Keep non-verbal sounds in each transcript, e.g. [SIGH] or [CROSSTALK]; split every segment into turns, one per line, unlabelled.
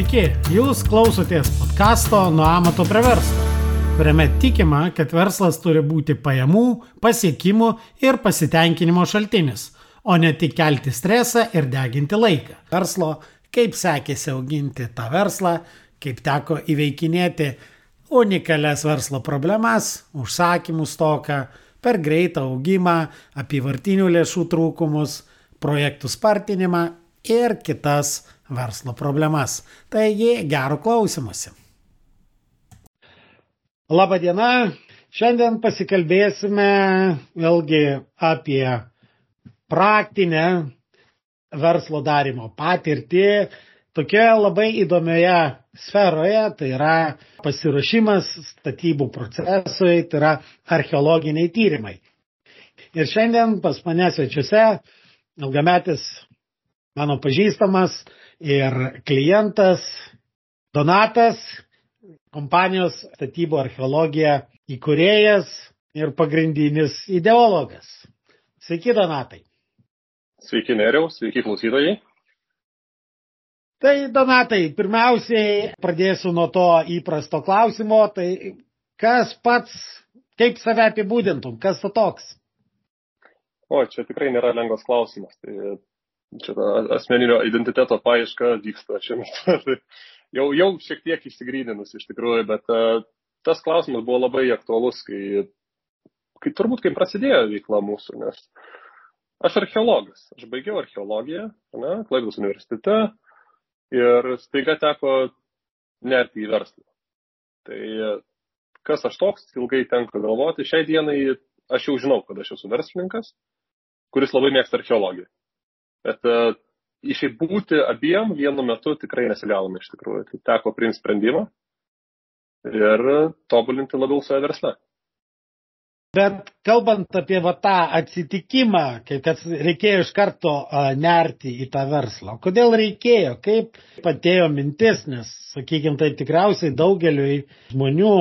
Sveiki, jūs klausotės podkasto Nuo amato prie verslo, kuriame tikima, kad verslas turi būti pajamų, pasiekimų ir pasitenkinimo šaltinis, o ne tik kelti stresą ir deginti laiką. Verslo, kaip sekėsi auginti tą verslą, kaip teko įveikinėti unikalias verslo problemas, užsakymų stoką, per greitą augimą, apyvartinių lėšų trūkumus, projektų spartinimą ir kitas verslo problemas. Taigi, gero klausimuose. Labadiena, šiandien pasikalbėsime vėlgi apie praktinę verslo darimo patirtį tokioje labai įdomioje sferoje, tai yra pasiruošimas statybų procesui, tai yra archeologiniai tyrimai. Ir šiandien pas mane svečiuose ilgametis mano pažįstamas ir klientas Donatas, kompanijos statybų archeologija įkūrėjas ir pagrindinis ideologas. Sveiki, Donatai.
Sveiki, Neriau, sveiki klausytojai.
Tai, Donatai, pirmiausiai pradėsiu nuo to įprasto klausimo, tai kas pats, kaip save apibūdintum, kas tu toks?
O, čia tikrai nėra lengvas klausimas. Tai čia ta asmeninio identiteto paieška vyksta šiuo metu. [LAUGHS] Tai jau, jau šiek tiek išsigryninus iš tikrųjų, bet uh, tas klausimas buvo labai aktualus, kai, kai turbūt kai prasidėjo veikla mūsų, nes aš archeologas, aš baigiau archeologiją, ne, Klaipėdos universitete ir staiga teko nerti į verslą. Tai kas aš toks, ilgai tenka galvoti, šiai dienai aš jau žinau, kad aš esu verslininkas, kuris labai mėgsta archeologiją. Bet uh, išbūti abiem vienu metu tikrai nesigavome iš tikrųjų. Tai teko priimti sprendimą ir tobulinti labiau save versle.
Bet kalbant apie va, tą atsitikimą, kad reikėjo iš karto uh, nerti į tą verslą, kodėl reikėjo, kaip patėjo mintis, nes, sakykime, tai tikriausiai daugeliui žmonių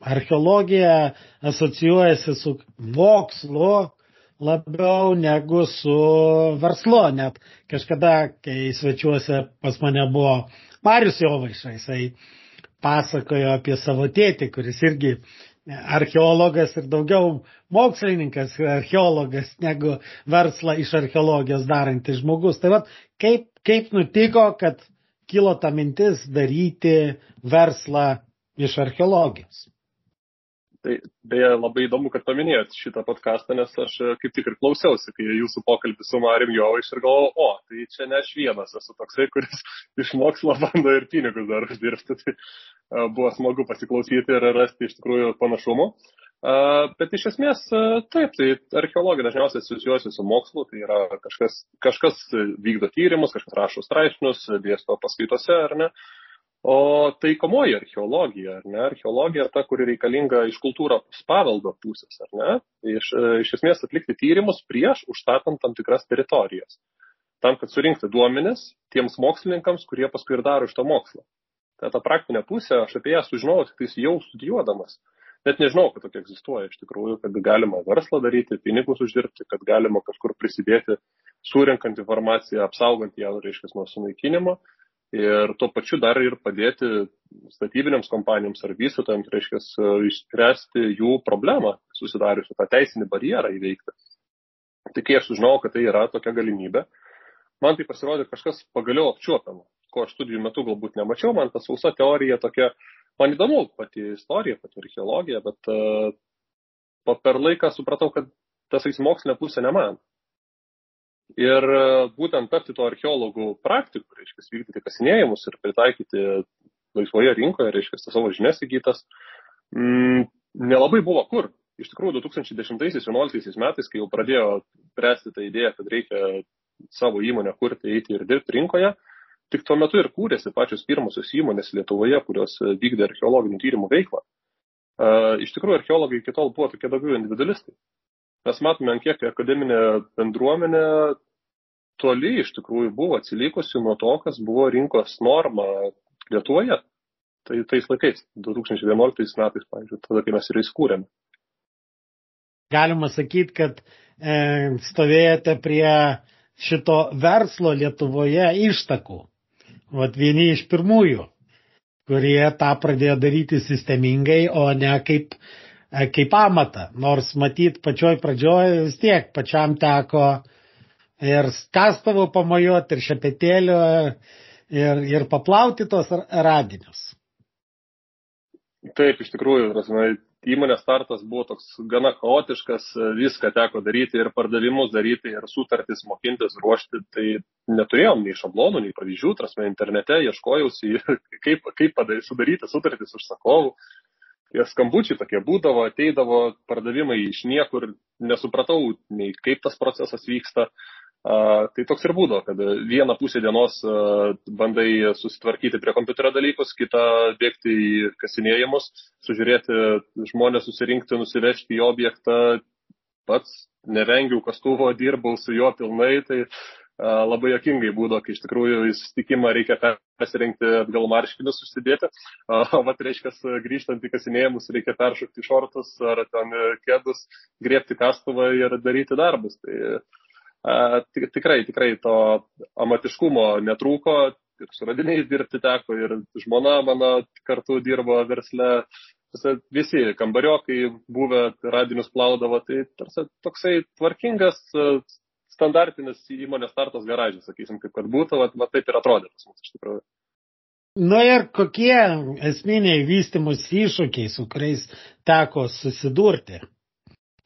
archeologija asocijuojasi su mokslu, labiau negu su verslu. Net kažkada, kai svečiuose pas mane buvo Marius Jovaiša, jisai pasakojo apie savo tėtį, kuris irgi archeologas ir daugiau mokslininkas, archeologas negu verslą iš archeologijos darantis žmogus. Tai vad, kaip, kaip nutiko, kad kilo ta mintis daryti verslą iš archeologijos?
Tai beje, labai įdomu, kad paminėjot šitą podcastą, nes aš e, kaip tik ir klausiausi, kai jūsų pokalbį su Marim Jovaiš ir galvojau, o, tai čia ne aš vienas esu toksai, kuris [LAUGHS] iš mokslo bando ir pinigus dar uždirbti. Tai uh, buvo smagu pasiklausyti ir rasti iš tikrųjų panašumų. Uh, bet iš esmės, taip, tai archeologija dažniausiai asocijuosi su mokslu, tai yra kažkas, kažkas vykdo tyrimus, kažkas rašo straipsnius, dėsto paskaitose, ar ne. Uh, O taikomoji archeologija, ar ne, archeologija ta, kuri reikalinga iš kultūros paveldo pusės, ar ne, iš, iš esmės atlikti tyrimus prieš užstatant tam tikras teritorijas. Tam, kad surinkti duomenis tiems mokslininkams, kurie paskui ir daro iš to mokslo. Tai ta praktinė pusė, aš apie ją sužinojau tik jau studijuodamas. Net nežinau, kad tokia egzistuoja iš tikrųjų, kad galima verslą daryti, pinigus uždirbti, kad galima kažkur prisidėti, surinkant informaciją, apsaugant ją, reiškia, nuo sunaikinimo ir tuo pačiu dar ir padėti statybinėms kompanijoms ar vystytojams, reiškia, išspręsti jų problemą, susidariusią tą teisinį barjerą įveikti. Tai kai aš sužinojau, kad tai yra tokia galimybė, man tai pasirodė kažkas pagaliau apčiuopiamo, ko aš studijų metu galbūt nemačiau, man ta sausa teorija tokia, man įdomu pati istorija, pati archeologija, bet uh, per laiką supratau, kad tas mokslinė pusė ne man. Ir e, būtent tapti to archeologų praktikų, reiškia, vykdyti kasinėjimus ir pritaikyti laisvoje rinkoje, reiškia, savo žinias įgytas, mm, nelabai buvo kur. Iš tikrųjų, 2010-2011 metais, kai jau pradėjo pręsti tą idėją, kad reikia savo įmonę kurti, eiti ir dirbti rinkoje, tik tuo metu ir kūrėsi pačios pirmosios įmonės Lietuvoje, kurios vykdė archeologinių tyrimų veiklą. Uh, iš tikrųjų, archeologai iki tol buvo tokie daugiau individualistai mes matome, kiek akademinė bendruomenė toli iš tikrųjų buvo atsilikusi nuo to, kas buvo rinkos norma Lietuvoje. Tai tais laikais, 2011 metais, pavyzdžiui, tada, kai mes ir įskūrėme.
Galima sakyti, kad e, stovėjote prie šito verslo Lietuvoje ištakų. vat vieni iš pirmųjų, kurie tą pradėjo daryti sistemingai, o ne kaip, kaip amatą. Nors matyt, pačioj pradžioj vis tiek pačiam teko ir kastavų pamojuoti, ir šepetėlio, ir, ir paplauti tos radinius.
Taip, iš tikrųjų, prasme, įmonės startas buvo toks gana chaotiškas, viską teko daryti ir pardavimus daryti, ir sutartis mokintis, ruošti, tai neturėjom nei šablonų, nei pavyzdžių, prasme, internete ieškojausi, [LAUGHS] kaip, kaip padaryti, sudaryti sutartis užsakovų. Tie skambučiai tokie būdavo, ateidavo pardavimai iš niekur, nesupratau nei kaip tas procesas vyksta, Tai toks ir būdo, kad vieną pusę dienos bandai susitvarkyti prie kompiuterio dalykus, kitą bėgti į kasinėjimus, sužiūrėti žmonės, susirinkti, nusivežti į objektą. Pats nevengiau kastuvo, dirbau su juo pilnai, tai labai jokingai būdo, kai iš tikrųjų į susitikimą reikia persirinkti atgal marškinius užsidėti, o [LAUGHS] vat reiškia, grįžtant į kasinėjimus reikia peršokti šortus ar ten kėdus, griebti kastuvą ir daryti darbus. Tai, tikrai, tikrai to amatiškumo netrūko, ir su radiniais dirbti teko, ir žmona mano kartu dirbo versle, visi kambariokai buvę radinius plaudavo, tai tarsi toksai tvarkingas, standartinis įmonės startos garažas, sakysim, kaip kad būtų, va, va taip ir atrodė pas mus iš tikrųjų.
Na ir kokie esminiai vystimus iššūkiai, su kuriais teko susidurti?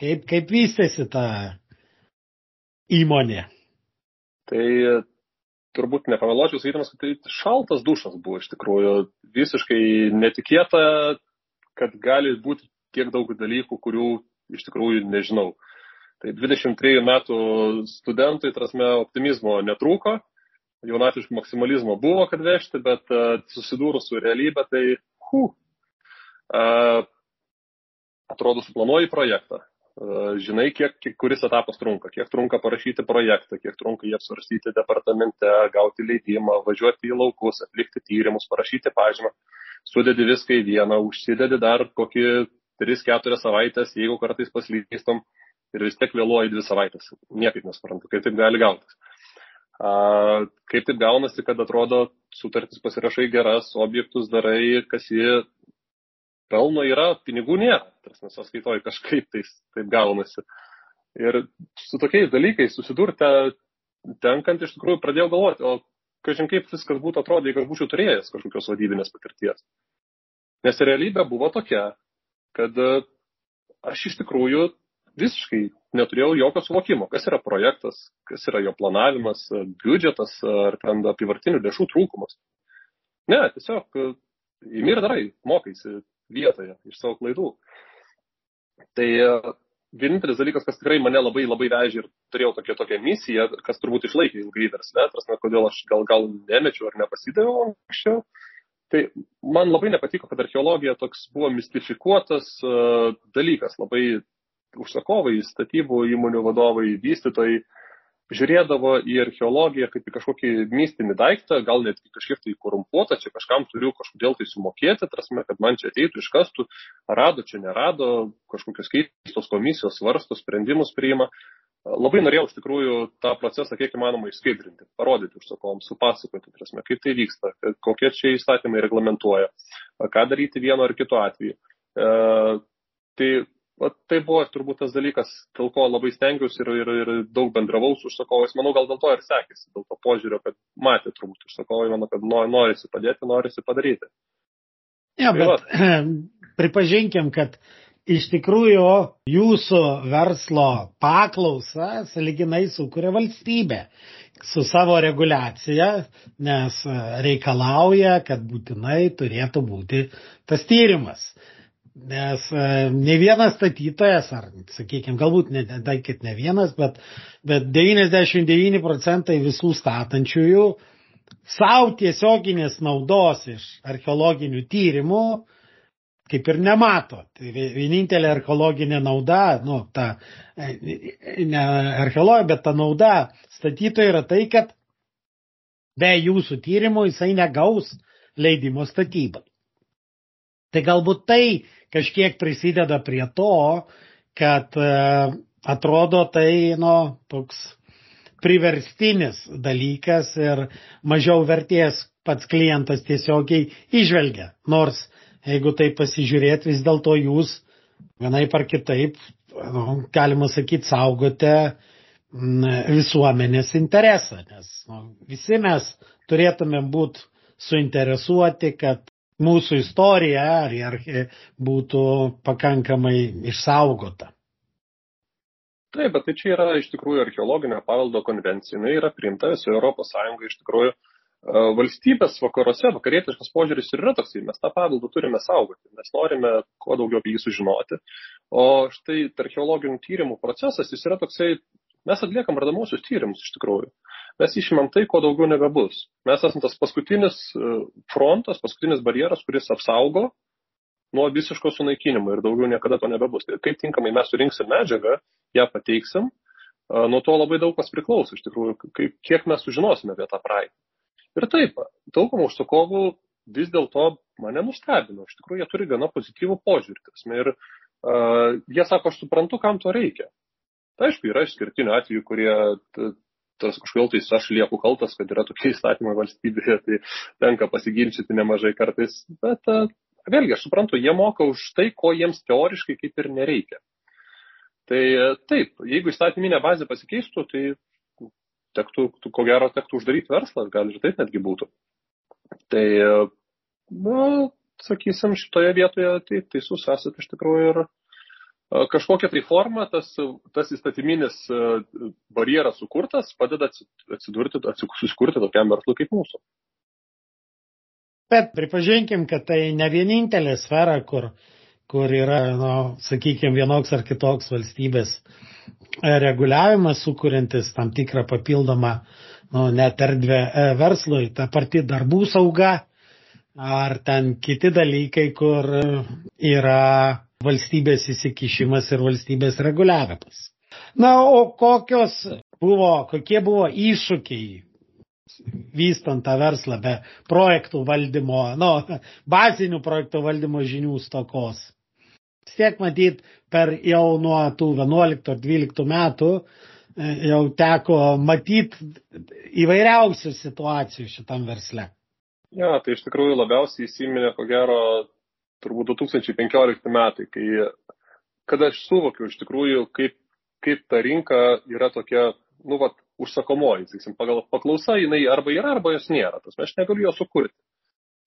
Kaip, kaip vystėsi ta įmonė?
Tai turbūt nepameluočiau, sakydamas, kad tai šaltas dušas buvo iš tikrųjų. Visiškai netikėta, kad gali būti tiek daug dalykų, kurių iš tikrųjų nežinau. Tai 23 metų studentui, trasme, optimizmo netrūko, jaunatiškų maksimalizmo buvo, kad vežti, bet uh, susidūrus su realybė, tai hu, uh, atrodo, suplanuoji projektą, žinai, kiek, kiek kuris etapas trunka, kiek trunka parašyti projektą, kiek trunka jį apsvarstyti departamente, gauti leidimą, važiuoti į laukus, atlikti tyrimus, parašyti pažymą, sudedi viską į vieną, užsidedi dar kokį 3-4 savaitės, jeigu kartais paslystam ir vis tiek vėluoji 2 savaitės. Niekaip nesuprantu, kaip taip gali gautis. A, kaip taip gaunasi, kad atrodo sutartis pasirašai geras, objektus darai, kas jį pelno yra, pinigų nėra, tarsi sąskaitoj kažkaip tais, taip gaunasi. Ir su tokiais dalykais susidurti tenkant iš tikrųjų pradėjau galvoti, o kažin kaip viskas būtų atrodę, jeigu aš būčiau turėjęs kažkokios vadybinės patirties. Nes realybė buvo tokia, kad e, aš iš tikrųjų visiškai neturėjau jokio suvokimo, kas yra projektas, kas yra jo planavimas, biudžetas ar ten apivartinių lėšų trūkumas. Ne, tiesiog e, imi ir darai, mokaisi, vietoje iš savo klaidų. Tai e, vienintelis dalykas, kas tikrai mane labai labai vežė ir turėjau tokią, tokią misiją, kas turbūt išlaikė ilgai versle, prasme, kodėl aš gal, gal nemečiau ar nepasidaviau anksčiau, tai man labai nepatiko, kad archeologija toks buvo mistifikuotas uh, dalykas, labai užsakovai, statybų įmonių vadovai, vystytojai žiūrėdavo į archeologiją kaip į kažkokį mistinį daiktą, gal net kažkiek tai korumpuotą, čia kažkam turiu kažkodėl tai sumokėti, prasme, kad man čia ateitų iškastų, rado čia nerado, kažkokios keistos komisijos svarsto, sprendimus priima. Labai norėjau iš tikrųjų tą procesą kiek įmanoma išskaidrinti, parodyti užsakoms, supasakoti, prasme, kaip tai vyksta, kokie čia įstatymai reglamentuoja, ką daryti vienu ar kitu atveju. E, tai va, tai buvo turbūt tas dalykas, dėl ko labai stengiausi ir, ir, ir daug bendravau su užsakovais. Manau, gal dėl to ir sekėsi, dėl to požiūrio, kad matė turbūt užsakovai, manau, kad norisi padėti, norisi padaryti.
Ja, tai bet va. [CLEARS THROAT] pripažinkim, kad iš tikrųjų jūsų verslo paklausą saliginai sukuria valstybė su savo reguliacija, nes reikalauja, kad būtinai turėtų būti tas tyrimas. Nes e, ne vienas statytojas, ar, sakykime, galbūt ne, kad ne vienas, bet, bet 99 procentai visų statančiųjų savo tiesioginės naudos iš archeologinių tyrimų kaip ir nemato. Tai vienintelė archeologinė nauda, nu, ta, e, ne archeologija, bet ta nauda statytojai yra tai, kad be jūsų tyrimų jisai negaus leidimo statybai. Tai galbūt tai kažkiek prisideda prie to, kad e, atrodo tai, nu, toks priverstinis dalykas ir mažiau vertės pats klientas tiesiogiai išvelgia. Nors, jeigu tai pasižiūrėt, vis dėlto jūs vienai par kitaip, nu, galima sakyti, saugote visuomenės interesą, nes nu, visi mes turėtumėm būti suinteresuoti, kad mūsų istorija ar būtų pakankamai išsaugota.
Taip, bet tai čia yra iš tikrųjų archeologinio paveldo konvencija, jinai yra priimta visoje Europos Sąjungoje iš tikrųjų. E, valstybės vakaruose, vakarietiškas požiūris ir yra toksai, mes tą paveldą turime saugoti, mes norime kuo daugiau apie jį sužinoti. O štai archeologinių tyrimų procesas, jis yra toksai, mes atliekam radamuosius tyrimus iš tikrųjų. Mes išimam tai, ko daugiau nebebus. Mes esame tas paskutinis e, frontas, paskutinis barjeras, kuris apsaugo nuo visiško sunaikinimo ir daugiau niekada to nebebus. Tai kaip tinkamai mes surinksim medžiagą, ją pateiksim, nuo to labai daug kas priklauso, iš tikrųjų, kaip, kiek mes sužinosime apie tą praeitį. Ir taip, daugumą užsakovų vis dėlto mane nustebino, iš tikrųjų jie turi gana pozityvų požiūrį. Ir uh, jie sako, aš suprantu, kam to reikia. Tai aišku, yra išskirtinių atvejų, kurie tas kažkodėl tai aš lieku kaltas, kad yra tokie [LAUGHS] įstatymai valstybėje, tai tenka pasiginčyti nemažai kartais, bet uh, vėlgi, aš suprantu, jie moka už tai, ko jiems teoriškai kaip ir nereikia. Tai taip, jeigu įstatyminė bazė pasikeistų, tai tektų, ko gero, tektų uždaryti verslą, gal ir taip netgi būtų. Tai, na, sakysim, šitoje vietoje tai teisus esate iš tikrųjų ir kažkokia tai forma tas, tas įstatyminis barjeras sukurtas padeda atsidurti, susikurti tokiam verslui kaip mūsų.
Bet pripažinkim, kad tai ne vienintelė sfera, kur, kur yra, nu, sakykime, vienoks ar kitoks valstybės e, reguliavimas, sukuriantis tam tikrą papildomą, nu, net erdvę e, verslui, ta pati darbų sauga ar ten kiti dalykai, kur yra valstybės įsikišimas ir valstybės reguliavimas. Na, o kokios buvo, kokie buvo iššūkiai vystant tą verslą be projektų valdymo, nu, bazinių projektų valdymo žinių stokos. Vis tiek matyt, per jau nuo tų 11 ar 12 metų e, jau teko matyti įvairiausių situacijų šitam versle.
Ja, tai iš tikrųjų labiausiai įsiminė, ko gero, turbūt 2015 metai, kai kada aš suvokiau iš tikrųjų, kaip, kaip ta rinka yra tokia, nu, vat, užsakomoji, sakysim, pagal paklausą jinai arba yra, arba jos nėra. Tas aš negaliu jo sukurti.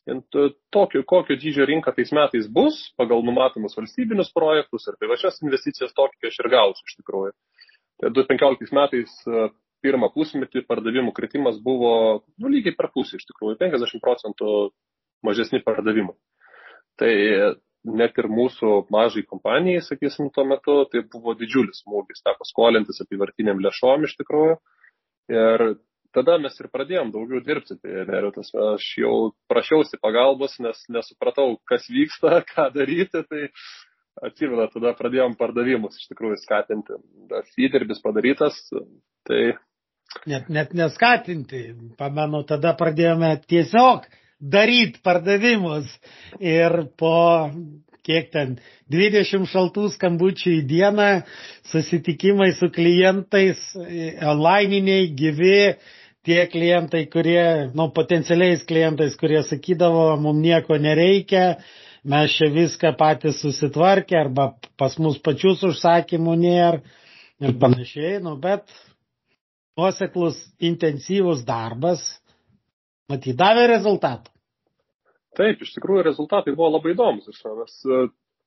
Tokio, kokio dydžio rinka tais metais bus, pagal numatomus valstybinius projektus ir privačias investicijas, tokį aš ir gausiu iš tikrųjų. Tai 2015 metais e, pirmą pusmetį pardavimų kritimas buvo nu, lygiai per pusę iš tikrųjų, 50 procentų mažesni pardavimai. Tai net ir mūsų mažai kompanijai, sakysim, tuo metu tai buvo didžiulis smūgis, teko skolintis apivartiniam lėšom iš tikrųjų. Ir tada mes ir pradėjom daugiau dirbti. Tai tas, aš jau prašiausi pagalbos, nes nesupratau, kas vyksta, [LAUGHS] ką daryti. Tai atsimenu, tada pradėjom pardavimus iš tikrųjų skatinti. Tas įdirbis padarytas. Tai...
Net, net neskatinti. Pamenu, tada pradėjome tiesiog daryti pardavimus. Ir po kiek ten 20 šaltų skambučių į dieną, susitikimai su klientais, online'iniai, gyvi, tie klientai, kurie, nu, potencialiais klientais, kurie sakydavo, mums nieko nereikia, mes čia viską patys susitvarkė, arba pas mus pačius užsakymų nėra ir panašiai, nu, bet nuoseklus, intensyvus darbas, matyt, davė rezultatų.
Taip, iš tikrųjų rezultatai buvo labai įdomus. Mes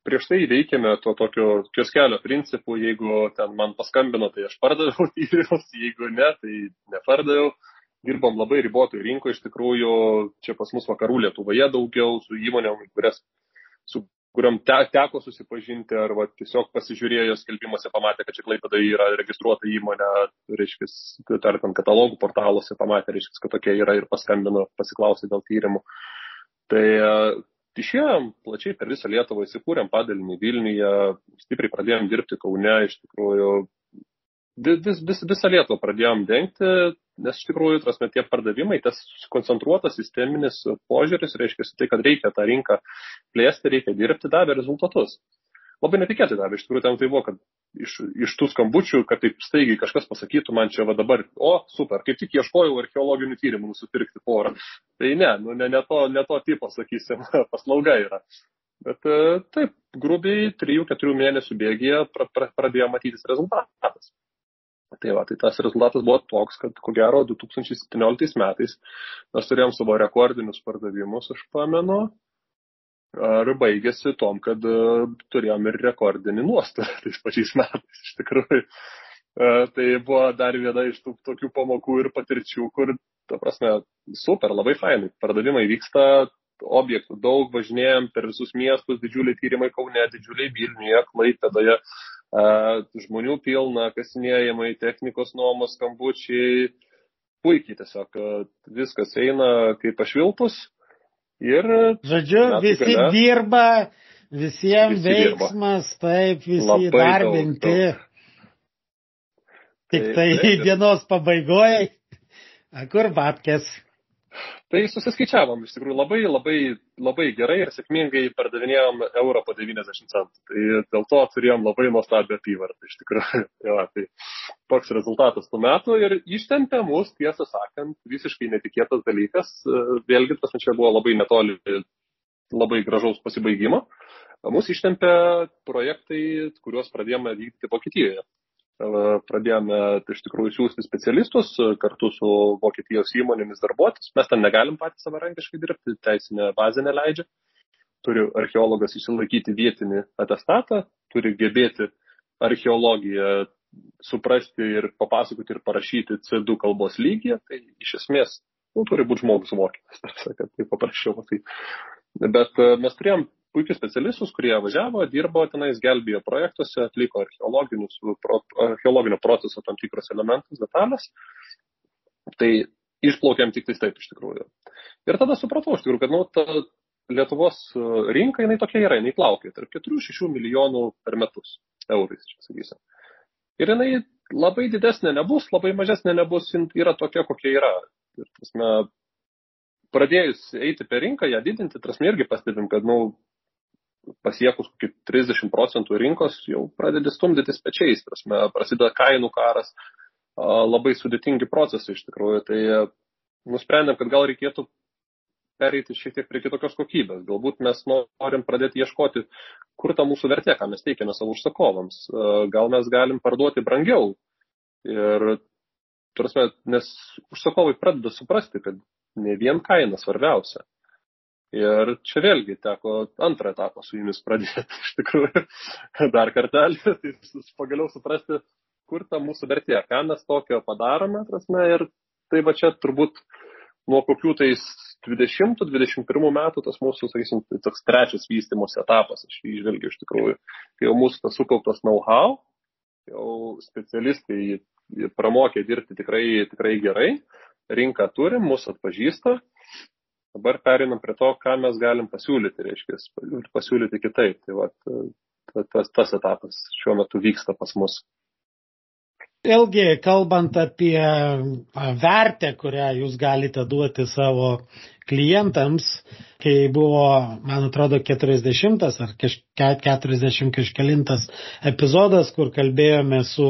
prieš tai veikėme to tokio kioskelio principų, jeigu ten man paskambino, tai aš pardaviau [LAUGHS] tyrimus, jeigu ne, tai nepardaviau. Dirbom labai ribotojų rinkoje, iš tikrųjų, čia pas mus vakarų Lietuvoje daugiau su įmonėm, kurias, su kuriam te, teko susipažinti, ar va, tiesiog pasižiūrėjo skelbimuose, pamatė, kad čia klaipėda yra registruota įmonė, reiškia, ar ten katalogų portaluose pamatė, reiškia, kad tokia yra ir paskambino, pasiklausė dėl tyrimų. Tai e, išėjom plačiai per visą Lietuvą, įsikūrėm padalinį Vilniuje, stipriai pradėjom dirbti Kaune, iš tikrųjų vis, vis, visą Lietuvą pradėjom dengti, nes iš tikrųjų prasme, tie pardavimai, tas koncentruotas sisteminis požiūris, reiškia tai, kad reikia tą rinką plėsti, reikia dirbti, davė rezultatus. labai netikėtai davė. Iš tikrųjų, ten tai buvo, kad iš, iš tų skambučių, kad taip staigiai kažkas pasakytų man čia va dabar, o super, kaip tik ieškojau archeologinių tyrimų nusipirkti porą. Tai ne, nu, ne, ne, to, ne to tipo, sakysim, [LAUGHS] paslauga yra. Bet e, taip, grubiai 3-4 mėnesių bėgėje pra, pra, pradėjo matytis rezultatas. Tai va, tai tas rezultatas buvo toks, kad ko gero 2017 metais mes turėjom savo rekordinius pardavimus, aš pamenu, ar baigėsi tom, kad uh, turėjom ir rekordinį nuostolį [LAUGHS] tais pačiais metais, iš tikrųjų. Uh, tai buvo dar viena iš tų tokių pamokų ir patirčių, kur, ta prasme, super, labai fainai. Pardavimai vyksta, objektų daug, važinėjom per visus miestus, didžiuliai tyrimai Kaune, didžiuliai Vilniuje, Klaipėdoje, uh, žmonių pilna, kasinėjimai, technikos nuomos, skambučiai, puikiai tiesiog viskas eina kaip pašvilpus Ir,
žodžiu, visi gale, dirba, visiems visi veiksmas, dirba. taip, visi darbinti. Tik tai, tai dienos pabaigoje, kur babkės.
Tai susiskaičiavom, iš tikrųjų labai, labai, labai gerai ir sėkmingai pardavinėjom eurą po 90 centų. Tai dėl to turėjom labai nuostabią apyvartą, iš tikrųjų. [LAUGHS] ja, tai toks rezultatas tų metų ir ištempė mus, tiesą sakant, visiškai netikėtas dalykas. Vėlgi, tas čia buvo labai netoli labai gražaus pasibaigimo. Mūsų ištempė projektai, kuriuos pradėjome vykdyti Vokietijoje pradėjome tai iš tikrųjų siūsti specialistus kartu su Vokietijos įmonėmis darbuotis. Mes ten negalim patys savarankiškai dirbti, teisinė bazė neleidžia. Turi archeologas išsilaikyti vietinį atestatą, turi gebėti archeologiją suprasti ir papasakoti ir parašyti C2 kalbos lygyje, tai iš esmės nu, turi būti žmogus vokietis, [LAUGHS] tarsi, kad tai paprasčiau. Tai. Bet mes turėjom puikius specialistus, kurie važiavo, dirbo tenais, gelbėjo projektuose, atliko archeologinio proceso tam tikros elementus, detalės. Tai išplaukėm tik tais taip iš tikrųjų. Ir tada supratau iš tikrųjų, kad nu, ta Lietuvos rinka, jinai tokia yra, jinai plaukia tarp 4-6 milijonų per metus eurais, čia sakysim. Ir jinai labai didesnė nebus, labai mažesnė nebus, yra tokia, kokia yra. Ir, tasme, pradėjus eiti per rinką, ją didinti, trasme irgi pastebim, kad, nu, pasiekus kokį 30 procentų rinkos jau pradedi stumdytis pečiais, prasme, prasideda kainų karas, labai sudėtingi procesai iš tikrųjų. Tai e, nusprendėm, kad gal reikėtų pereiti šiek tiek prie kitokios kokybės. Galbūt mes norim pradėti ieškoti, kur ta mūsų vertė, ką mes teikiame savo užsakovams. Gal mes galim parduoti brangiau. Ir, turasme, nes užsakovai pradeda suprasti, kad ne vien kaina svarbiausia. Ir čia vėlgi teko antrą etapą su jumis pradėti, iš tikrųjų, [LAUGHS] dar kartelį, [LAUGHS] tai pagaliau suprasti, kur ta mūsų vertė, ką mes tokio padarome, prasme, ir tai va čia turbūt nuo kokių tais 20-21 metų tas mūsų, sakysim, tai toks trečias vystimos etapas, aš jį išvelgiu iš tikrųjų, kai jau mūsų tas sukauptas know-how, jau specialistai pramokė dirbti tikrai, tikrai gerai, rinką turim, mūsų atpažįsta, Dabar perinam prie to, ką mes galim pasiūlyti, reiškia, pasiūlyti kitaip. Tai va, tas, tas etapas šiuo metu vyksta pas mus.
Vėlgi, kalbant apie vertę, kurią jūs galite duoti savo klientams, kai buvo, man atrodo, 40 ar 40 kažkelintas epizodas, kur kalbėjome su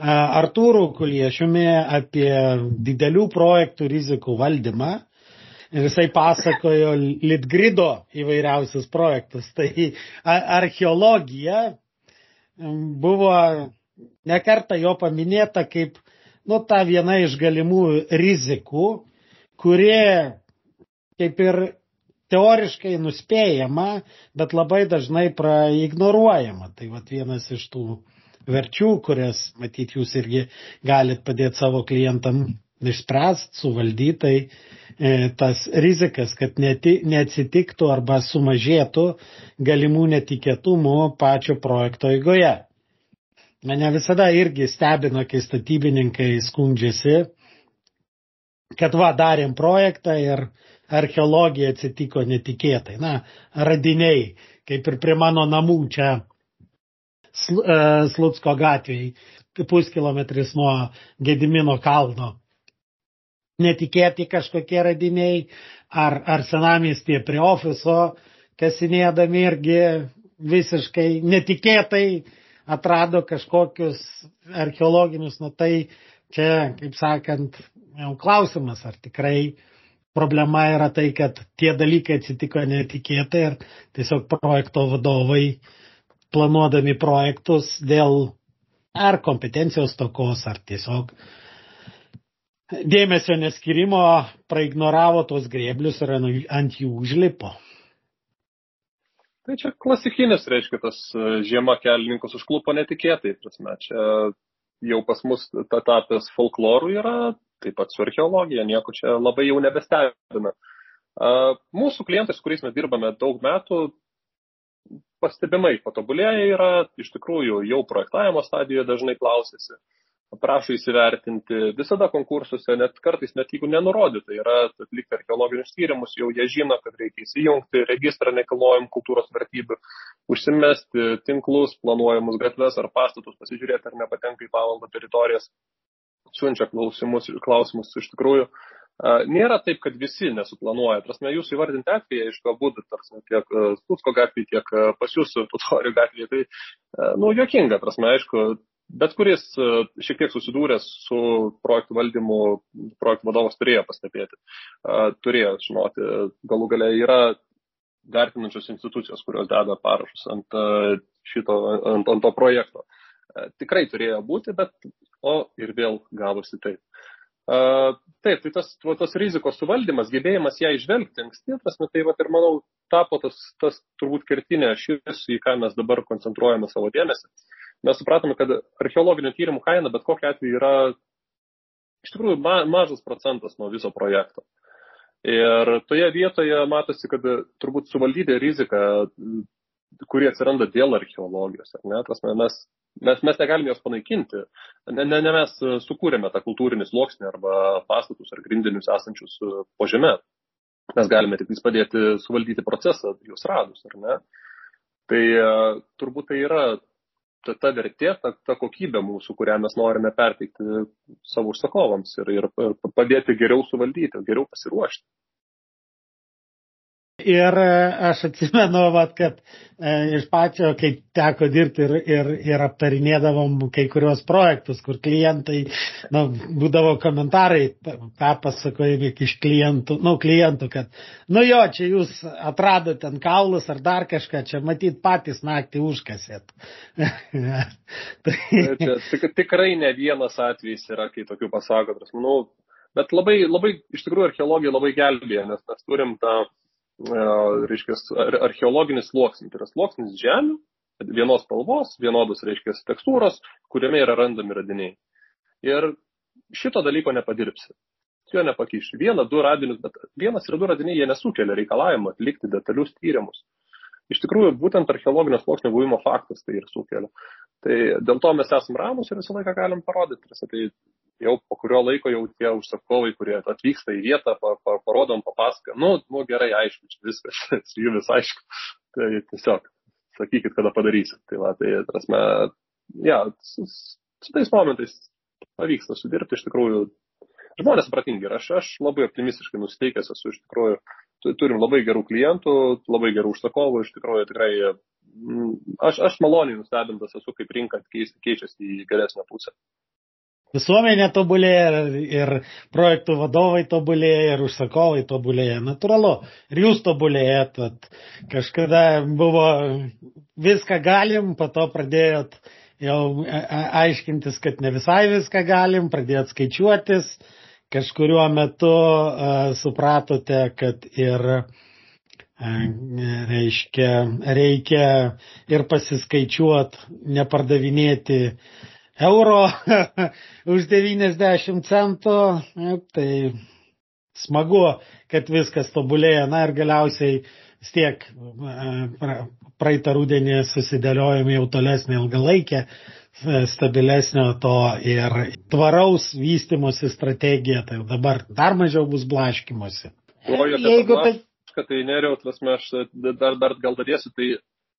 Artūru Kuliešiumi apie didelių projektų rizikų valdymą, ir jisai pasakojo Litgrido įvairiausius projektus. Tai archeologija buvo nekarta jo paminėta kaip nu, ta viena iš galimų rizikų, kurie kaip ir teoriškai nuspėjama, bet labai dažnai praignoruojama. Tai vat vienas iš tų verčių, kurias, matyt, jūs irgi galit padėti savo klientam išspręsti, suvaldytai e, tas rizikas, kad neatsitiktų arba sumažėtų galimų netikėtumų pačio projekto eigoje. Mane visada irgi stebina, kai statybininkai skundžiasi, kad va darėm projektą ir archeologija atsitiko netikėtai. Na, radiniai, kaip ir prie mano namų čia e, Slutsko gatvėje, puskilometris nuo Gedimino kalno netikėti kažkokie radiniai, ar, ar senamiestyje prie ofiso kasinėdami irgi visiškai netikėtai atrado kažkokius archeologinius, nu tai čia, kaip sakant, jau klausimas, ar tikrai problema yra tai, kad tie dalykai atsitiko netikėtai ir tiesiog projekto vadovai planuodami projektus dėl ar kompetencijos tokos, ar tiesiog dėmesio neskirimo praignoravo tos grėblius ir ant jų užlipo.
Tai čia klasikinis, reiškia, tas e, žiema kelininkus užklupo netikėtai, prasme, čia jau pas mus ta tapęs folklorų yra, taip pat su archeologija, nieko čia labai jau nebestebina. Mūsų klientai, su kuriais mes dirbame daug metų, pastebimai patobulėję yra, iš tikrųjų jau projektavimo stadijoje dažnai klausėsi prašo įsivertinti visada konkursuose, net kartais net jeigu nenurodyta yra atlikti archeologinius tyrimus, jau jie žino, kad reikia įsijungti registrą nekilnojim kultūros vertybių, užsimesti tinklus, planuojamus gatves ar pastatus, pasižiūrėti, ar nepatenka į pavaldo teritorijas, siunčia klausimus, klausimus iš tikrųjų. Nėra taip, kad visi nesuplanuoja. Prasme, jūsų įvardinti atvejai, aišku, abu, tarsi, tiek Stutsko gatvėje, tiek pas jūsų Tutorių gatvėje, tai, nu, jokinga, prasme, aišku, bet kuris e, šiek tiek susidūręs su projektų valdymu, projektų vadovas turėjo pastebėti, e, turėjo žinoti, galų gale yra vertinančios institucijos, kurios deda parašus ant e, šito, ant, ant to projekto. Tikrai turėjo būti, bet o ir vėl gavosi taip. Uh, taip, tai tas, tas rizikos suvaldymas, gebėjimas ją išvelgti anksti, tas, nu, tai va ir manau, tapo tas, tas turbūt kertinė šis, į ką mes dabar koncentruojame savo dėmesį. Mes supratome, kad archeologinių tyrimų kaina bet kokia atveju yra iš tikrųjų ma mažas procentas nuo viso projekto. Ir toje vietoje matosi, kad turbūt suvaldyti riziką, kurie atsiranda dėl archeologijos. Ne? Tas, mes, mes, mes negalime jos panaikinti. Ne, ne, ne mes sukūrėme tą kultūrinį sluoksnį arba pastatus ar grindinius esančius po žemė. Mes galime tik padėti suvaldyti procesą, juos radus, ar ne? Tai turbūt tai yra ta, ta vertė, ta, ta kokybė mūsų, kurią mes norime perteikti savo užsakovams ir, ir, ir padėti geriau suvaldyti, geriau pasiruošti.
Ir e, aš atsimenu, vat, kad e, iš pačio, kai teko dirbti ir, ir, ir aptarinėdavom kai kurios projektus, kur klientai, nu, būdavo komentarai, perpasakojami iš klientų, nu, klientų, kad, nu jo, čia jūs atradote ten kaulus ar dar kažką, čia matyt patys naktį užkasėt. [LAUGHS]
tai... čia tik, tikrai ne vienas atvejis yra, kai tokių pasako, manau, bet labai, labai, iš tikrųjų, archeologija labai gelbėja, nes mes turim tą reiškia, archeologinis sluoksnis. Tai yra sluoksnis žemių, vienos spalvos, vienodos, reiškia, tekstūros, kuriame yra randami radiniai. Ir šito dalyko nepadirbsi. Jo nepakiši. Vieną, du radinius, bet vienas ir du radiniai jie nesukelia reikalavimo atlikti detalius tyrimus. Iš tikrųjų, būtent archeologinio sluoksnio buvimo faktas tai ir sukelia. Tai dėl to mes esame ramus ir visą laiką galim parodyti. Tai jau po kurio laiko jau tie užsakovai, kurie atvyksta į vietą, pa, pa, parodom, papasakojam, nu, nu gerai, aišku, viskas, [LAUGHS] su jumis aišku, tai tiesiog sakykit, kada padarysit. Tai va, tai, prasme, ja, su, su tais momentais pavyksta sudirbti iš tikrųjų. Žmonės supratingi ir aš, aš labai optimistiškai nusiteikęs esu iš tikrųjų. Turim labai gerų klientų, labai gerų užsakovų, iš tikrųjų tikrai mm, aš, aš maloniai nustebintas esu, kaip rinka keičiasi į geresnę pusę
visuomenė tobulėja ir projektų vadovai tobulėja ir užsakovai tobulėja. Natūralu. Ir jūs tobulėjat. Kažkada buvo viską galim, po to pradėjot jau aiškintis, kad ne visai viską galim, pradėjot skaičiuotis. Kažkuriuo metu uh, supratote, kad ir reiškia, reikia ir pasiskaičiuot, nepardavinėti uh, euro [LAUGHS] už 90 centų. Tai smagu, kad viskas tobulėja. Na ir galiausiai vis tiek e, praeitą rudenį susidėliojame jau tolesnį ilgalaikę e, stabilesnio to ir tvaraus vystimosi strategiją, tai dabar dar mažiau bus blaškimusi.
O, Jeigu tai... Tai neriau, aš dar, dar gal dadėsiu, tai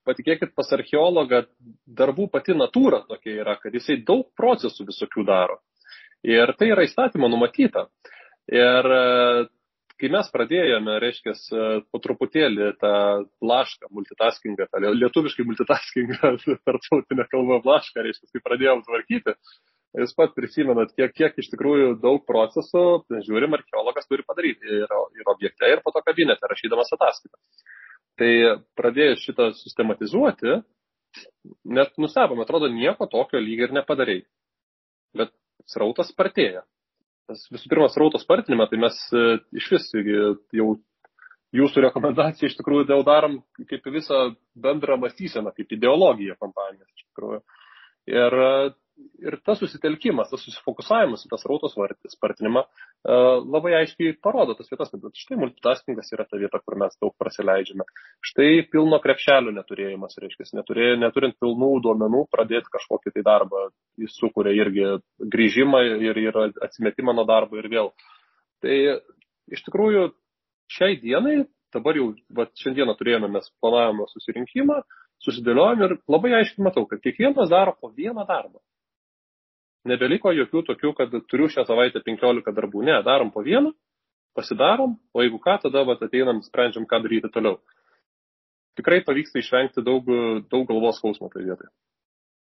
patikėkit, pas archeologą darbų pati natūra tokia yra, kad jisai daug procesų visokių daro. Ir tai yra įstatymo numatyta. Ir e, kai mes pradėjome, reiškia, po truputėlį tą blašką, multitaskingą, tą lietuviškai multitaskingą, [LAUGHS] tarptautinę kalbą blašką, reiškia, kai pradėjom tvarkyti, jūs pat prisimenat, kiek, kiek iš tikrųjų daug procesų, žiūrim, archeologas turi padaryti ir, ir objekte, ir po to kabinete, rašydamas ataskaitą. Tai pradėjus šitą sistematizuoti, net nustebom, atrodo, nieko tokio lyg ir nepadarėjai. Bet srautas spartėja. Tas visų pirma, srauto spartinimą, tai mes e, iš vis jau jūsų rekomendacija iš tikrųjų dėl darom kaip visą bendrą mąstyseną, kaip ideologiją kompanijos iš tikrųjų. Ir ir tas susitelkimas, tas susifokusavimas tas rautos spartinimą e, labai aiškiai parodo tas vietas, kad štai multitaskingas yra ta vieta, kur mes daug prasileidžiame. Štai pilno krepšelio neturėjimas, reiškia, neturė, neturint pilnų duomenų pradėti kažkokį tai darbą, jis sukuria irgi grįžimą ir, ir atsimetimą nuo darbo ir vėl. Tai iš tikrųjų šiai dienai, dabar jau, va, šiandieną turėjome mes planavimo susirinkimą, susidėliojom ir labai aiškiai matau, kad kiekvienas daro po vieną darbą nebeliko jokių tokių, kad turiu šią savaitę 15 darbų. Ne, darom po vieną, pasidarom, o jeigu ką, tada vat, ateinam, sprendžiam, ką daryti toliau. Tikrai pavyksta išvengti daug, daug galvos skausmo tai vietoje.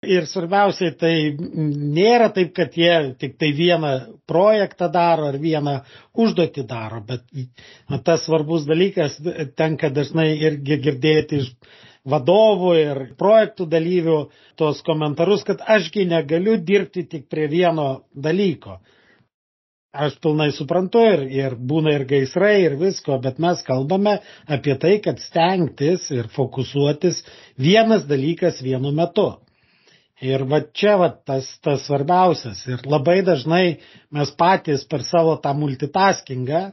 Ir svarbiausiai, tai nėra taip, kad jie tik tai vieną projektą daro ar vieną užduotį daro, bet tas svarbus dalykas tenka dažnai irgi girdėti iš vadovų ir projektų dalyvių tos komentarus, kad ašgi negaliu dirbti tik prie vieno dalyko. Aš pilnai suprantu ir, ir būna ir gaisrai ir visko, bet mes kalbame apie tai, kad stengtis ir fokusuotis vienas dalykas vienu metu. Ir va čia va tas, tas svarbiausias. Ir labai dažnai mes patys per savo tą multitaskingą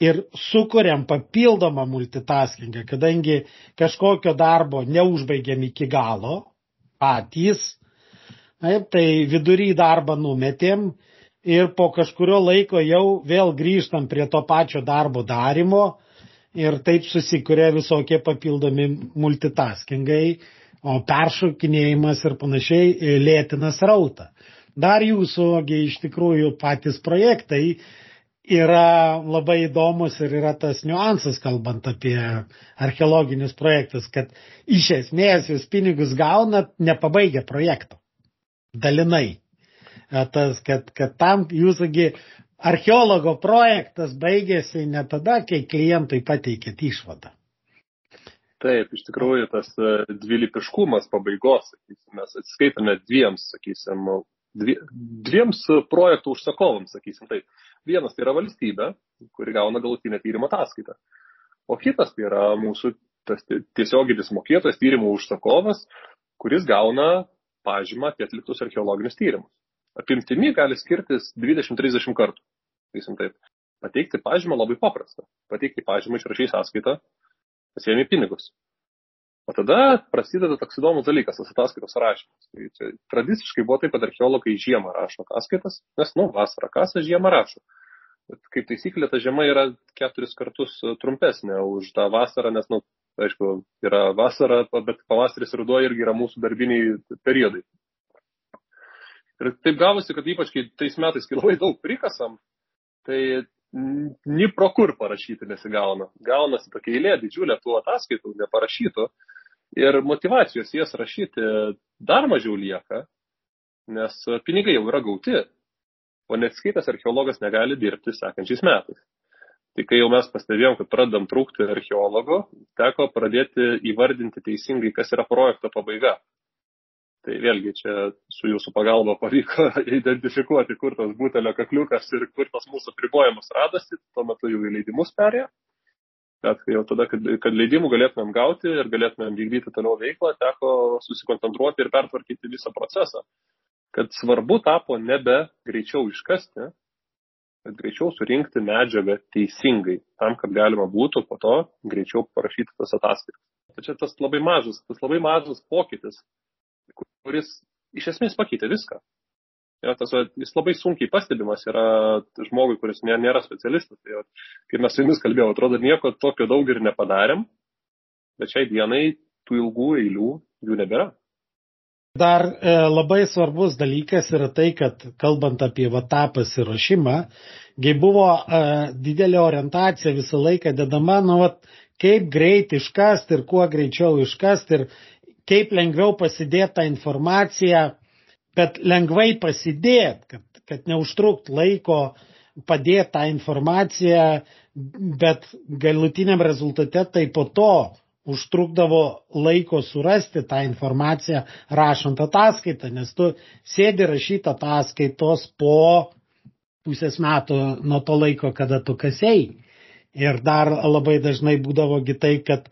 ir sukuriam papildomą multitaskingą, kadangi kažkokio darbo neužbaigiam iki galo patys, taip, tai vidury darbą numetėm ir po kažkurio laiko jau vėl grįžtam prie to pačio darbo darimo ir taip susikuria visokie papildomi multitaskingai, o peršokinėjimas ir panašiai lėtina srautą. Dar jūsų, iš tikrųjų, patys projektai yra labai įdomus ir yra tas niuansas, kalbant apie archeologinius projektus, kad iš esmės jūs pinigus gaunat nepabaigę projekto. Dalinai. E, tas, kad, kad tam jūsųgi archeologo projektas baigėsi ne tada, kai klientui pateikėt išvadą.
Taip, iš tikrųjų tas e, dvilypiškumas pabaigos, sakysim, mes atsiskaitome dviems, sakysim, dviems projektų užsakovams, sakysim taip. Vienas tai yra valstybė, kuri gauna galutinę tyrimo ataskaitą. O kitas tai yra mūsų tiesioginis mokėtojas tyrimų užsakovas, kuris gauna pažymą apie atliktus archeologinius tyrimus. Apimtimi gali skirtis 20-30 kartų. Sakysim taip. Pateikti pažymą labai paprasta. Pateikti pažymą išrašys sąskaitą, pasiemi pinigus. O tada prasideda toks įdomus dalykas, tas ataskaitos rašymas. Tai čia tradiciškai buvo taip, kad archeologai žiemą rašo ataskaitas, nes, nu, vasarą kasa žiemą rašo. Bet kaip taisyklė, ta žiema yra keturis kartus trumpesnė už tą vasarą, nes, nu, aišku, yra vasara, bet pavasaris ir ruduo irgi yra mūsų darbiniai periodai. Ir taip gavosi, kad ypač kai tais metais, kai labai daug prikasam, tai ni pro kur parašyti nesigauna. Gaunasi tokia eilė didžiulė tų ataskaitų, neparašytų ir motivacijos jas rašyti dar mažiau lieka, nes pinigai jau yra gauti, o neatskaitas archeologas negali dirbti sekančiais metais. Tai kai jau mes pastebėjom, kad pradedam trūkti archeologo, teko pradėti įvardinti teisingai, kas yra projekto pabaiga. Tai vėlgi čia su jūsų pagalba pavyko [LAUGHS] identifikuoti, kur tas butelio kakliukas ir kur tas mūsų pribojimus radosi, tuo metu jau į leidimus perėjo jau tada, kad, kad leidimų galėtumėm gauti ir galėtumėm vykdyti toliau veiklą, teko susikoncentruoti ir pertvarkyti visą procesą. Kad svarbu tapo nebe greičiau iškasti, bet greičiau surinkti medžiagą teisingai, tam, kad galima būtų po to greičiau parašyti tas ataskaitas. Čia tas labai mažas, tas labai mažas pokytis, kuris iš esmės pakeitė viską. Ja, tas, jis labai sunkiai pastebimas yra žmogui, kuris nė, nėra specialistas. Tai, kaip mes su jumis kalbėjome, atrodo, nieko tokio daug ir nepadarėm, bet šiai dienai tų ilgų eilių jų nebėra.
Dar e, labai svarbus dalykas yra tai, kad kalbant apie va, tą pasiruošimą, kai buvo e, didelė orientacija visą laiką dedama, nu, va, kaip greit iškasti ir kuo greičiau iškasti ir kaip lengviau pasidėti tą informaciją, bet lengvai pasidėti, kad, kad neužtrukt laiko padėti tą informaciją, bet galutiniam rezultate tai po to užtrukdavo laiko surasti tą informaciją rašant ataskaitą, nes tu sėdi rašyti ataskaitos po pusės metų nuo to laiko, kada tu kasėjai. Ir dar labai dažnai būdavo tai, kad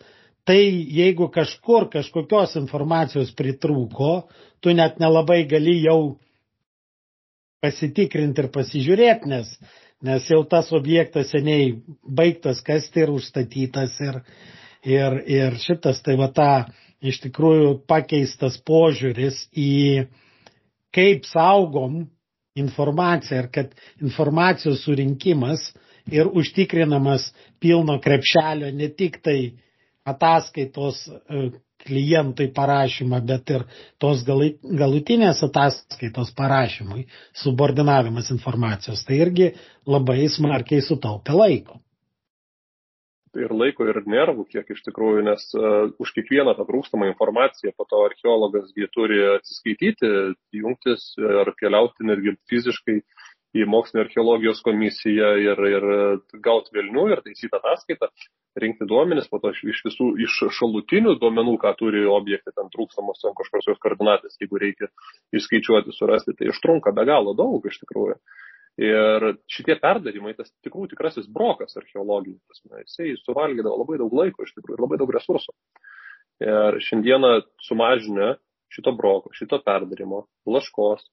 tai jeigu kažkur kažkokios informacijos pritrūko, tu net nelabai gali jau pasitikrinti ir pasižiūrėti, nes, nes jau tas objektas seniai baigtas kasti ir užstatytas ir, Ir, ir šitas tai va ta iš tikrųjų pakeistas požiūris į kaip saugom informaciją ir kad informacijos surinkimas ir užtikrinamas pilno krepšelio ne tik tai ataskaitos e, klientui parašymą, bet ir tos galutinės ataskaitos parašymui subordinavimas informacijos. Tai irgi labai smarkiai sutaupia laiko
ir laiko, ir nervų, kiek iš tikrųjų, nes uh, už kiekvieną tą trūkstamą informaciją po to archeologas jie turi atsiskaityti, jungtis ar keliauti netgi fiziškai į mokslinio archeologijos komisiją ir, ir gauti vilnių ir taisyti ataskaitą, rinkti duomenis, po to iš visų, iš šalutinių duomenų, ką turi objektai, ten trūkstamos ten kažkokios koordinatės, jeigu reikia išskaičiuoti, surasti, tai užtrunka be galo daug iš tikrųjų. Ir šitie perdarimai, tas tikrų tikrasis brokas archeologinis, jisai suvalgydavo labai daug laiko iš tikrųjų ir labai daug resursų. Ir šiandieną sumažinę šito broko, šito perdarimo, laškos,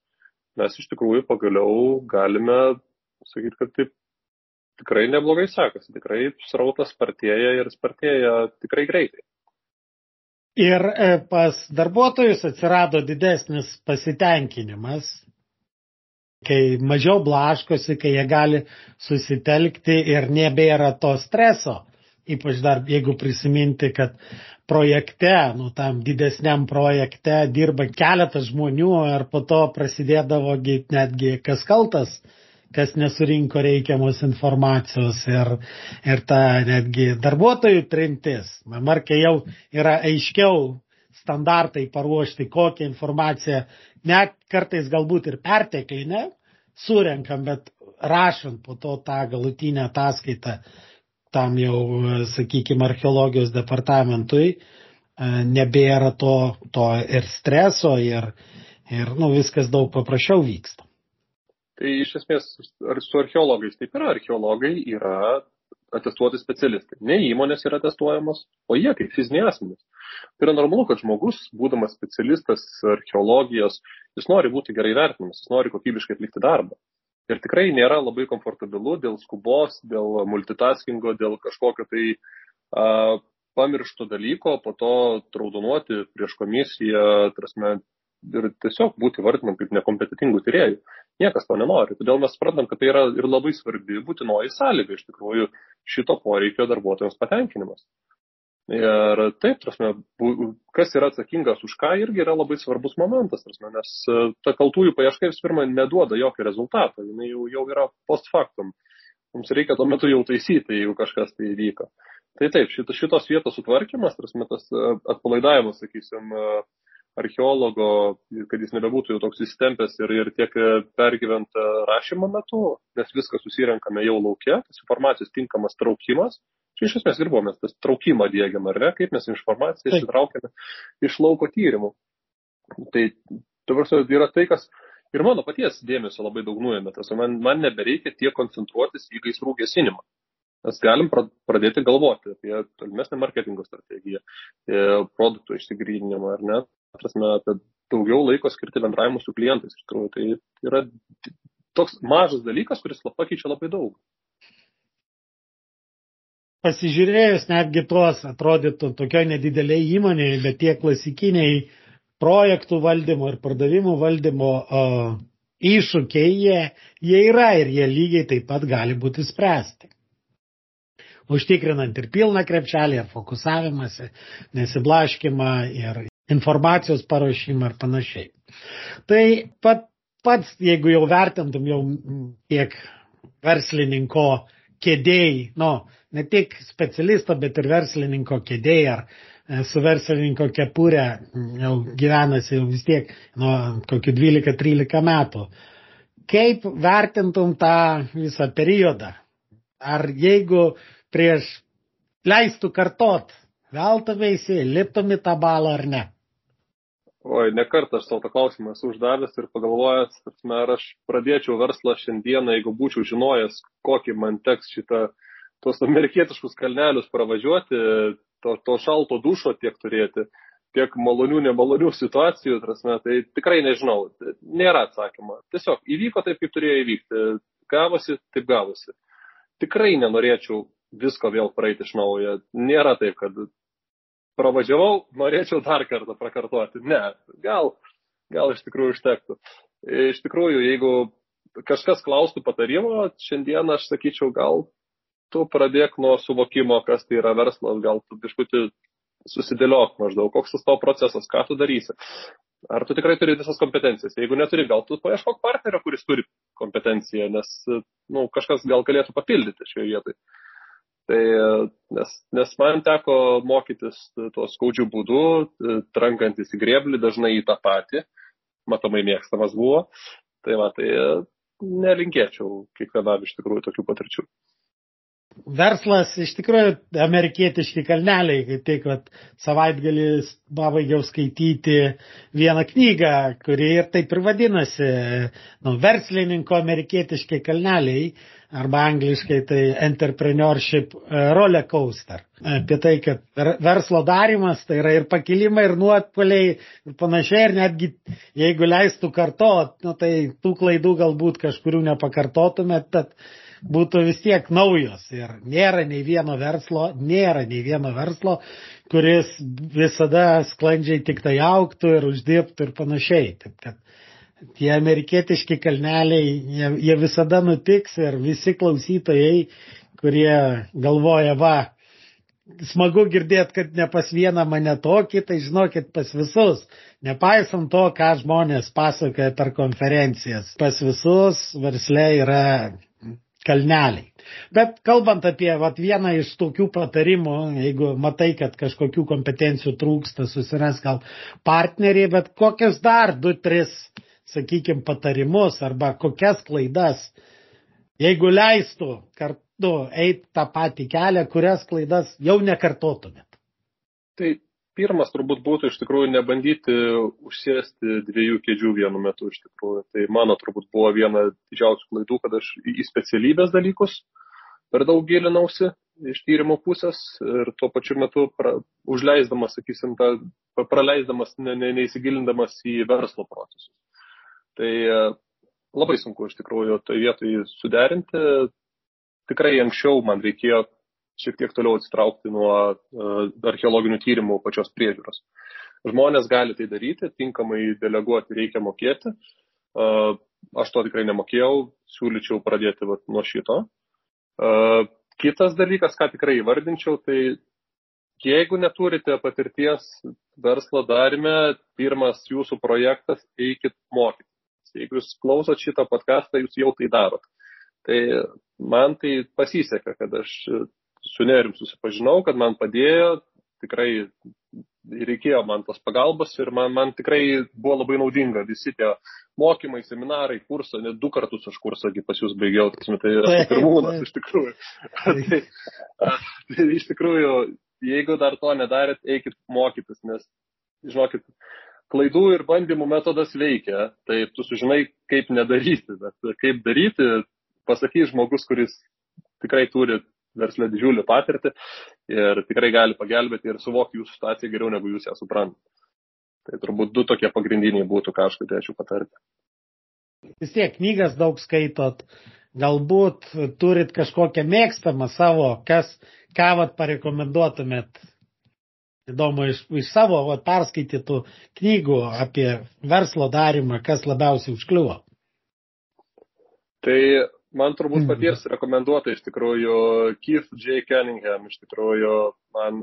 mes iš tikrųjų pagaliau galime sakyti, kad taip tikrai neblogai sekasi, tikrai srautas spartėja ir spartėja tikrai greitai.
Ir e, pas darbuotojus atsirado didesnis pasitenkinimas kai mažiau blaškosi, kai jie gali susitelkti ir nebėra to streso. Ypač dar jeigu prisiminti, kad projekte, nu tam didesniam projekte dirba keletas žmonių ir po to prasidėdavo netgi kas kaltas, kas nesurinko reikiamos informacijos ir, ir ta netgi darbuotojų trintis. Markai jau yra aiškiau standartai paruošti, kokią informaciją, net kartais galbūt ir perteklinę, surenkam, bet rašant po to tą galutinę ataskaitą tam jau, sakykime, archeologijos departamentui, e, nebėra to, to ir streso, ir, ir nu, viskas daug paprasčiau vyksta.
Tai iš esmės, ar su archeologais taip yra, archeologai yra atestuoti specialistai. Ne įmonės yra testuojamos, o jie kaip fiziniai asmenys. Tai yra normalu, kad žmogus, būdamas specialistas archeologijos, jis nori būti gerai vertinamas, jis nori kokybiškai atlikti darbą. Ir tikrai nėra labai komfortabilu dėl skubos, dėl multitaskingo, dėl kažkokio tai a, pamiršto dalyko, po to traudonuoti prieš komisiją, trasme, ir tiesiog būti vardinam kaip nekompetitingų tyriejų. Niekas to nenori. Todėl mes suprantam, kad tai yra ir labai svarbi būtinoji sąlyga iš tikrųjų šito poreikio darbuotojams patenkinimas. Ir taip, prasme, kas yra atsakingas už ką irgi yra labai svarbus momentas, prasme, nes e, ta kaltųjų paieška vis pirma neduoda jokio rezultato, jinai jau, jau yra post factum. Mums reikia tuo metu jau taisyti, jeigu kažkas tai įvyko. Tai taip, šitos, šitos vietos sutvarkymas, prasme, tas e, atpalaidavimas, sakysim, e, archeologo, kad jis nebebūtų jau toks įstempęs ir, ir tiek pergyvent rašymo metu, nes viską susirenkame jau laukia, tas informacijos tinkamas traukimas, iš esmės ir buvo, mes tas traukimą dėgiam, ar ne, kaip mes informaciją išsitraukiame iš lauko tyrimų. Tai, tavarsio, yra tai, kas ir mano paties dėmesio labai daug nuėmė. Tas man, man nebereikia tiek koncentruotis į gaisrų gesinimą. Mes galim pradėti galvoti apie tolimesnę marketingo strategiją, produktų išsigryninimą, ar ne, prasme, apie daugiau laiko skirti bendravimu su klientais. Iš tikrųjų, tai yra toks mažas dalykas, kuris pakeičia labai daug
pasižiūrėjus netgi tuos, atrodytų, tokio nedidelėje įmonėje, bet tie klasikiniai projektų valdymo ir pardavimų valdymo o, iššūkiai, jie, jie yra ir jie lygiai taip pat gali būti spręsti. Užtikrinant ir pilną krepšelį, ir fokusavimąsi, nesiblaškimą ir informacijos paruošimą ir panašiai. Tai pat, pats, jeigu jau vertintum jau tiek verslininko kėdėjai, nu, ne tik specialisto, bet ir verslininko kėdėjai ar e, su verslininko kepurė jau gyvenasi jau vis tiek nuo kokių 12-13 metų. Kaip vertintum tą visą periodą? Ar jeigu prieš leistų kartot, veltumėsi, liptum į tą balą ar ne?
Oi, ne kartą aš savo tą klausimą esu uždavęs ir pagalvojęs, ar aš pradėčiau verslą šiandieną, jeigu būčiau žinojęs, kokį man teks šitą, tuos amerikietiškus kalnelius pravažiuoti, to, to šalto dušo tiek turėti, tiek malonių, nemalonių situacijų, prasme, tai tikrai nežinau, nėra atsakymo. Tiesiog įvyko taip, kaip turėjo įvykti, gavosi, taip gavosi. Tikrai nenorėčiau visko vėl praeiti iš naujo. Nėra taip, kad pravažiavau, norėčiau dar kartą prakartoti. Ne, gal, gal iš tikrųjų užtektų. Iš tikrųjų, jeigu kažkas klaustų patarimo, šiandien aš sakyčiau, gal tu pradėk nuo suvokimo, kas tai yra verslas, gal tu biškutį susidėliok maždaug, koks tas tavo procesas, ką tu darysi. Ar tu tikrai turi visas kompetencijas? Jeigu neturi, gal tu paieškok partnerio, kuris turi kompetenciją, nes nu, kažkas gal galėtų papildyti šioje vietoje. Tai nes, nes man teko mokytis tuo skaudžiu būdu, trankantis į grėblį, dažnai į tą patį, matomai mėgstamas buvo. Tai va, tai nelinkėčiau kiekvienam iš tikrųjų tokių patirčių
verslas iš tikrųjų amerikietiški kalneliai, kaip tik vat, savaitgalį pabaigiau skaityti vieną knygą, kuri ir taip ir vadinasi, nu, verslininko amerikietiški kalneliai, arba angliškai tai entrepreneurship e, roller coaster. Apie tai, kad verslo darimas tai yra ir pakilimai, ir nuotpoliai, ir panašiai, ir netgi jeigu leistų kartot, nu, tai tų klaidų galbūt kažkurių nepakartotumėt, bet būtų vis tiek naujos ir nėra nei vieno verslo, nėra nei vieno verslo, kuris visada sklandžiai tik tai auktų ir uždirbtų ir panašiai. Taip kad tie amerikietiški kalneliai, jie, jie visada nutiks ir visi klausytojai, kurie galvoja, va, smagu girdėti, kad ne pas vieną mane tokį, tai žinokit pas visus. Nepaisant to, ką žmonės pasakoja per konferencijas, pas visus verslė yra kalneliai. Bet kalbant apie vat, vieną iš tokių patarimų, jeigu matai, kad kažkokių kompetencijų trūksta, susiras gal partneriai, bet kokius dar du, tris, sakykime, patarimus arba kokias klaidas, jeigu leistų kartu eiti tą patį kelią, kurias klaidas jau nekartotumėt.
Tai pirmas turbūt būtų iš tikrųjų nebandyti užsėsti dviejų kėdžių vienu metu iš tikrųjų. Tai mano turbūt buvo viena didžiausių klaidų, kad aš į specialybės dalykus per daug gilinausi iš tyrimo pusės ir tuo pačiu metu pra, užleisdamas, sakysim, tą, praleisdamas, ne, ne, neįsigilindamas į verslo procesus. Tai e, labai sunku iš tikrųjų tai vietoj suderinti. Tikrai anksčiau man reikėjo šiek tiek toliau atsitraukti nuo uh, archeologinių tyrimų pačios priežiūros. Žmonės gali tai daryti, tinkamai deleguoti reikia mokėti. Uh, aš to tikrai nemokėjau, siūlyčiau pradėti vat, nuo šito. Uh, kitas dalykas, ką tikrai įvardinčiau, tai jeigu neturite patirties verslo darime, pirmas jūsų projektas, eikit mokyti. Jeigu jūs klausot šitą podcastą, jūs jau tai darot. Tai man tai pasisekė, kad aš su nerim susipažinau, kad man padėjo, tikrai reikėjo man tos pagalbos ir man, man tikrai buvo labai naudinga visi tie mokymai, seminarai, kursą, net du kartus aš kursą pas jūs baigiau, tai, tai esu pirmūnas iš tikrųjų. [LAUGHS] tai, [LAUGHS] tai iš tikrųjų, jeigu dar to nedarėt, eikit mokytis, nes, žinokit, klaidų ir bandymų metodas veikia, tai tu sužinai, kaip nedaryti, bet kaip daryti, pasakys žmogus, kuris tikrai turi verslę didžiulį patirtį ir tikrai gali pagelbėti ir suvokti jūsų situaciją geriau negu jūs ją suprantate. Tai turbūt du tokie pagrindiniai būtų, ką aš galėčiau patarti.
Vis tiek knygas daug skaitot, galbūt turit kažkokią mėgstamą savo, kas, ką vat parekomenduotumėt. Įdomu iš, iš savo vat, perskaitytų knygų apie verslo darimą, kas labiausiai užkliuvo.
Tai man turbūt mhm. paties rekomenduota iš tikrųjų Keith J. Cunningham, iš tikrųjų man,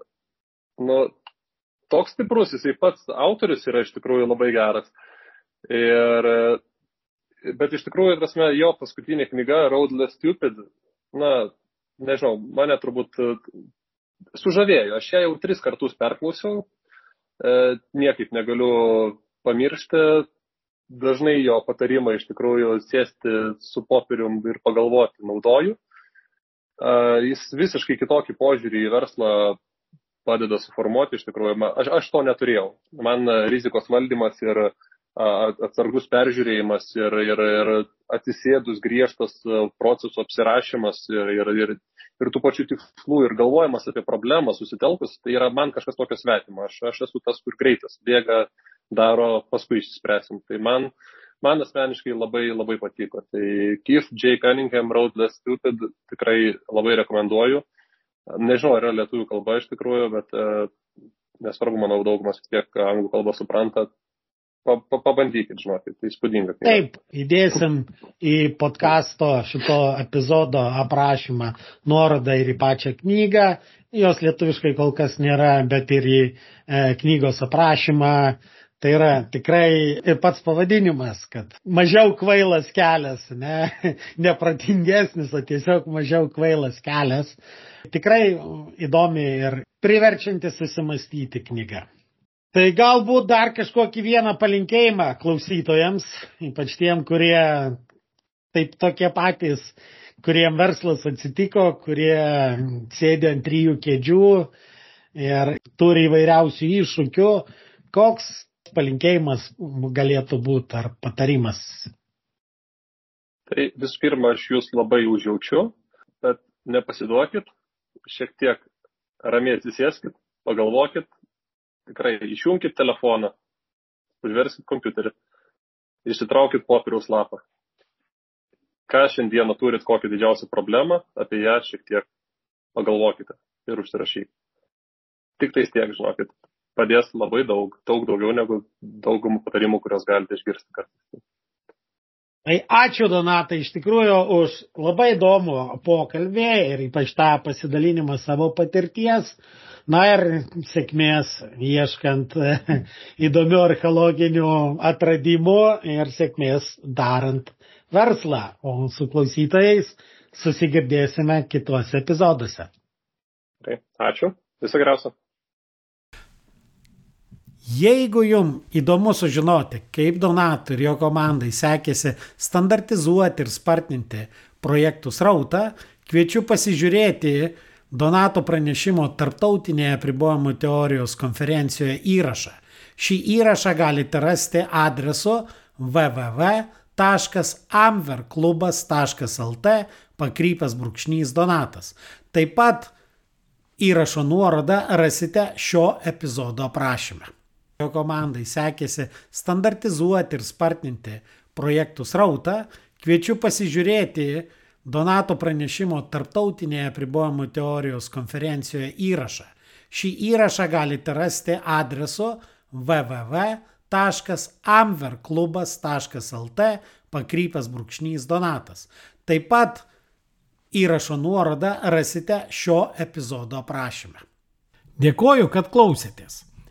nu, toks stiprus, jisai pats autorius yra iš tikrųjų labai geras. Ir, bet iš tikrųjų, prasme, jo paskutinė knyga, Roadless Stupid, na, nežinau, mane turbūt sužavėjo. Aš ją jau tris kartus perklausiau, e, niekaip negaliu pamiršti. Dažnai jo patarimai iš tikrųjų sėsti su popierium ir pagalvoti naudoju. Jis visiškai kitokį požiūrį į verslą padeda suformuoti iš tikrųjų. Aš, aš to neturėjau. Man rizikos valdymas ir atsargus peržiūrėjimas ir, ir, ir atsisėdus griežtas procesų apsirašymas ir, ir, ir ir tų pačių tikslų ir galvojimas apie problemą susitelkus, tai yra man kažkas tokio svetimo. Aš, aš esu tas, kur greitas bėga, daro, paskui išspręsim. Tai man, man asmeniškai labai, labai patiko. Tai Keith J. Cunningham Road Less Stupid tikrai labai rekomenduoju. Nežinau, yra lietuvių kalba iš tikrųjų, bet e, nesvarbu, manau, daugumas vis tiek anglų kalbą supranta, pa, pa, pabandykit, žinokit, tai įspūdinga.
Taip, įdėsim į podkasto šito epizodo aprašymą nuorodą ir į pačią knygą. Jos lietuviškai kol kas nėra, bet ir į e, knygos aprašymą. Tai yra tikrai ir pats pavadinimas, kad mažiau kvailas kelias, ne, [LAUGHS] nepratingesnis, o tiesiog mažiau kvailas kelias. Tikrai įdomi ir priverčianti susimastyti knyga. Tai galbūt dar kažkokį vieną palinkėjimą klausytojams, ypač tiem, kurie taip tokie patys, kuriem verslas atsitiko, kurie sėdi ant trijų kėdžių ir turi įvairiausių iššūkių. Koks palinkėjimas galėtų būti ar patarimas?
Tai visų pirma, aš jūs labai užjaučiu, bet nepasiduokit, šiek tiek ramiai atsisėskit, pagalvokit, tikrai išjungkit telefoną, užverskit kompiuterį, išsitraukit popieriaus lapą. Ką šiandieną turit kokią didžiausią problemą, apie ją šiek tiek pagalvokite ir užsirašykite. Tik tais tiek, žinokit, padės labai daug, daug daugiau negu daugumų patarimų, kuriuos galite išgirsti kartais.
Tai ačiū Donatai iš tikrųjų už labai įdomų pokalbį ir ypač tą pasidalinimą savo patirties. Na ir sėkmės ieškant [LAUGHS] įdomių archeologinių atradimų ir sėkmės darant verslą. O su klausytojais susigirdėsime kituose epizoduose.
Tai ačiū. Viso geriausio.
Jeigu jums įdomu sužinoti, kaip Donatui ir jo komandai sekėsi standartizuoti ir spartinti projektų srautą, kviečiu pasižiūrėti Donato pranešimo tarptautinėje apribojimų teorijos konferencijoje įrašą. Šį įrašą galite rasti adresu www.amverklubas.lt pakrypęs brūkšnys Donatas. Taip pat įrašo nuorodą rasite šio epizodo aprašyme jo komandai sekėsi standartizuoti ir spartinti projektų srautą, kviečiu pasižiūrėti Donato pranešimo tarptautinėje apribojimų teorijos konferencijoje įrašą. Šį įrašą galite rasti adresu www.amverklubas.lt pakrypęs brūkšnys Donatas. Taip pat įrašo nuorodą rasite šio epizodo aprašyme. Dėkoju, kad klausėtės.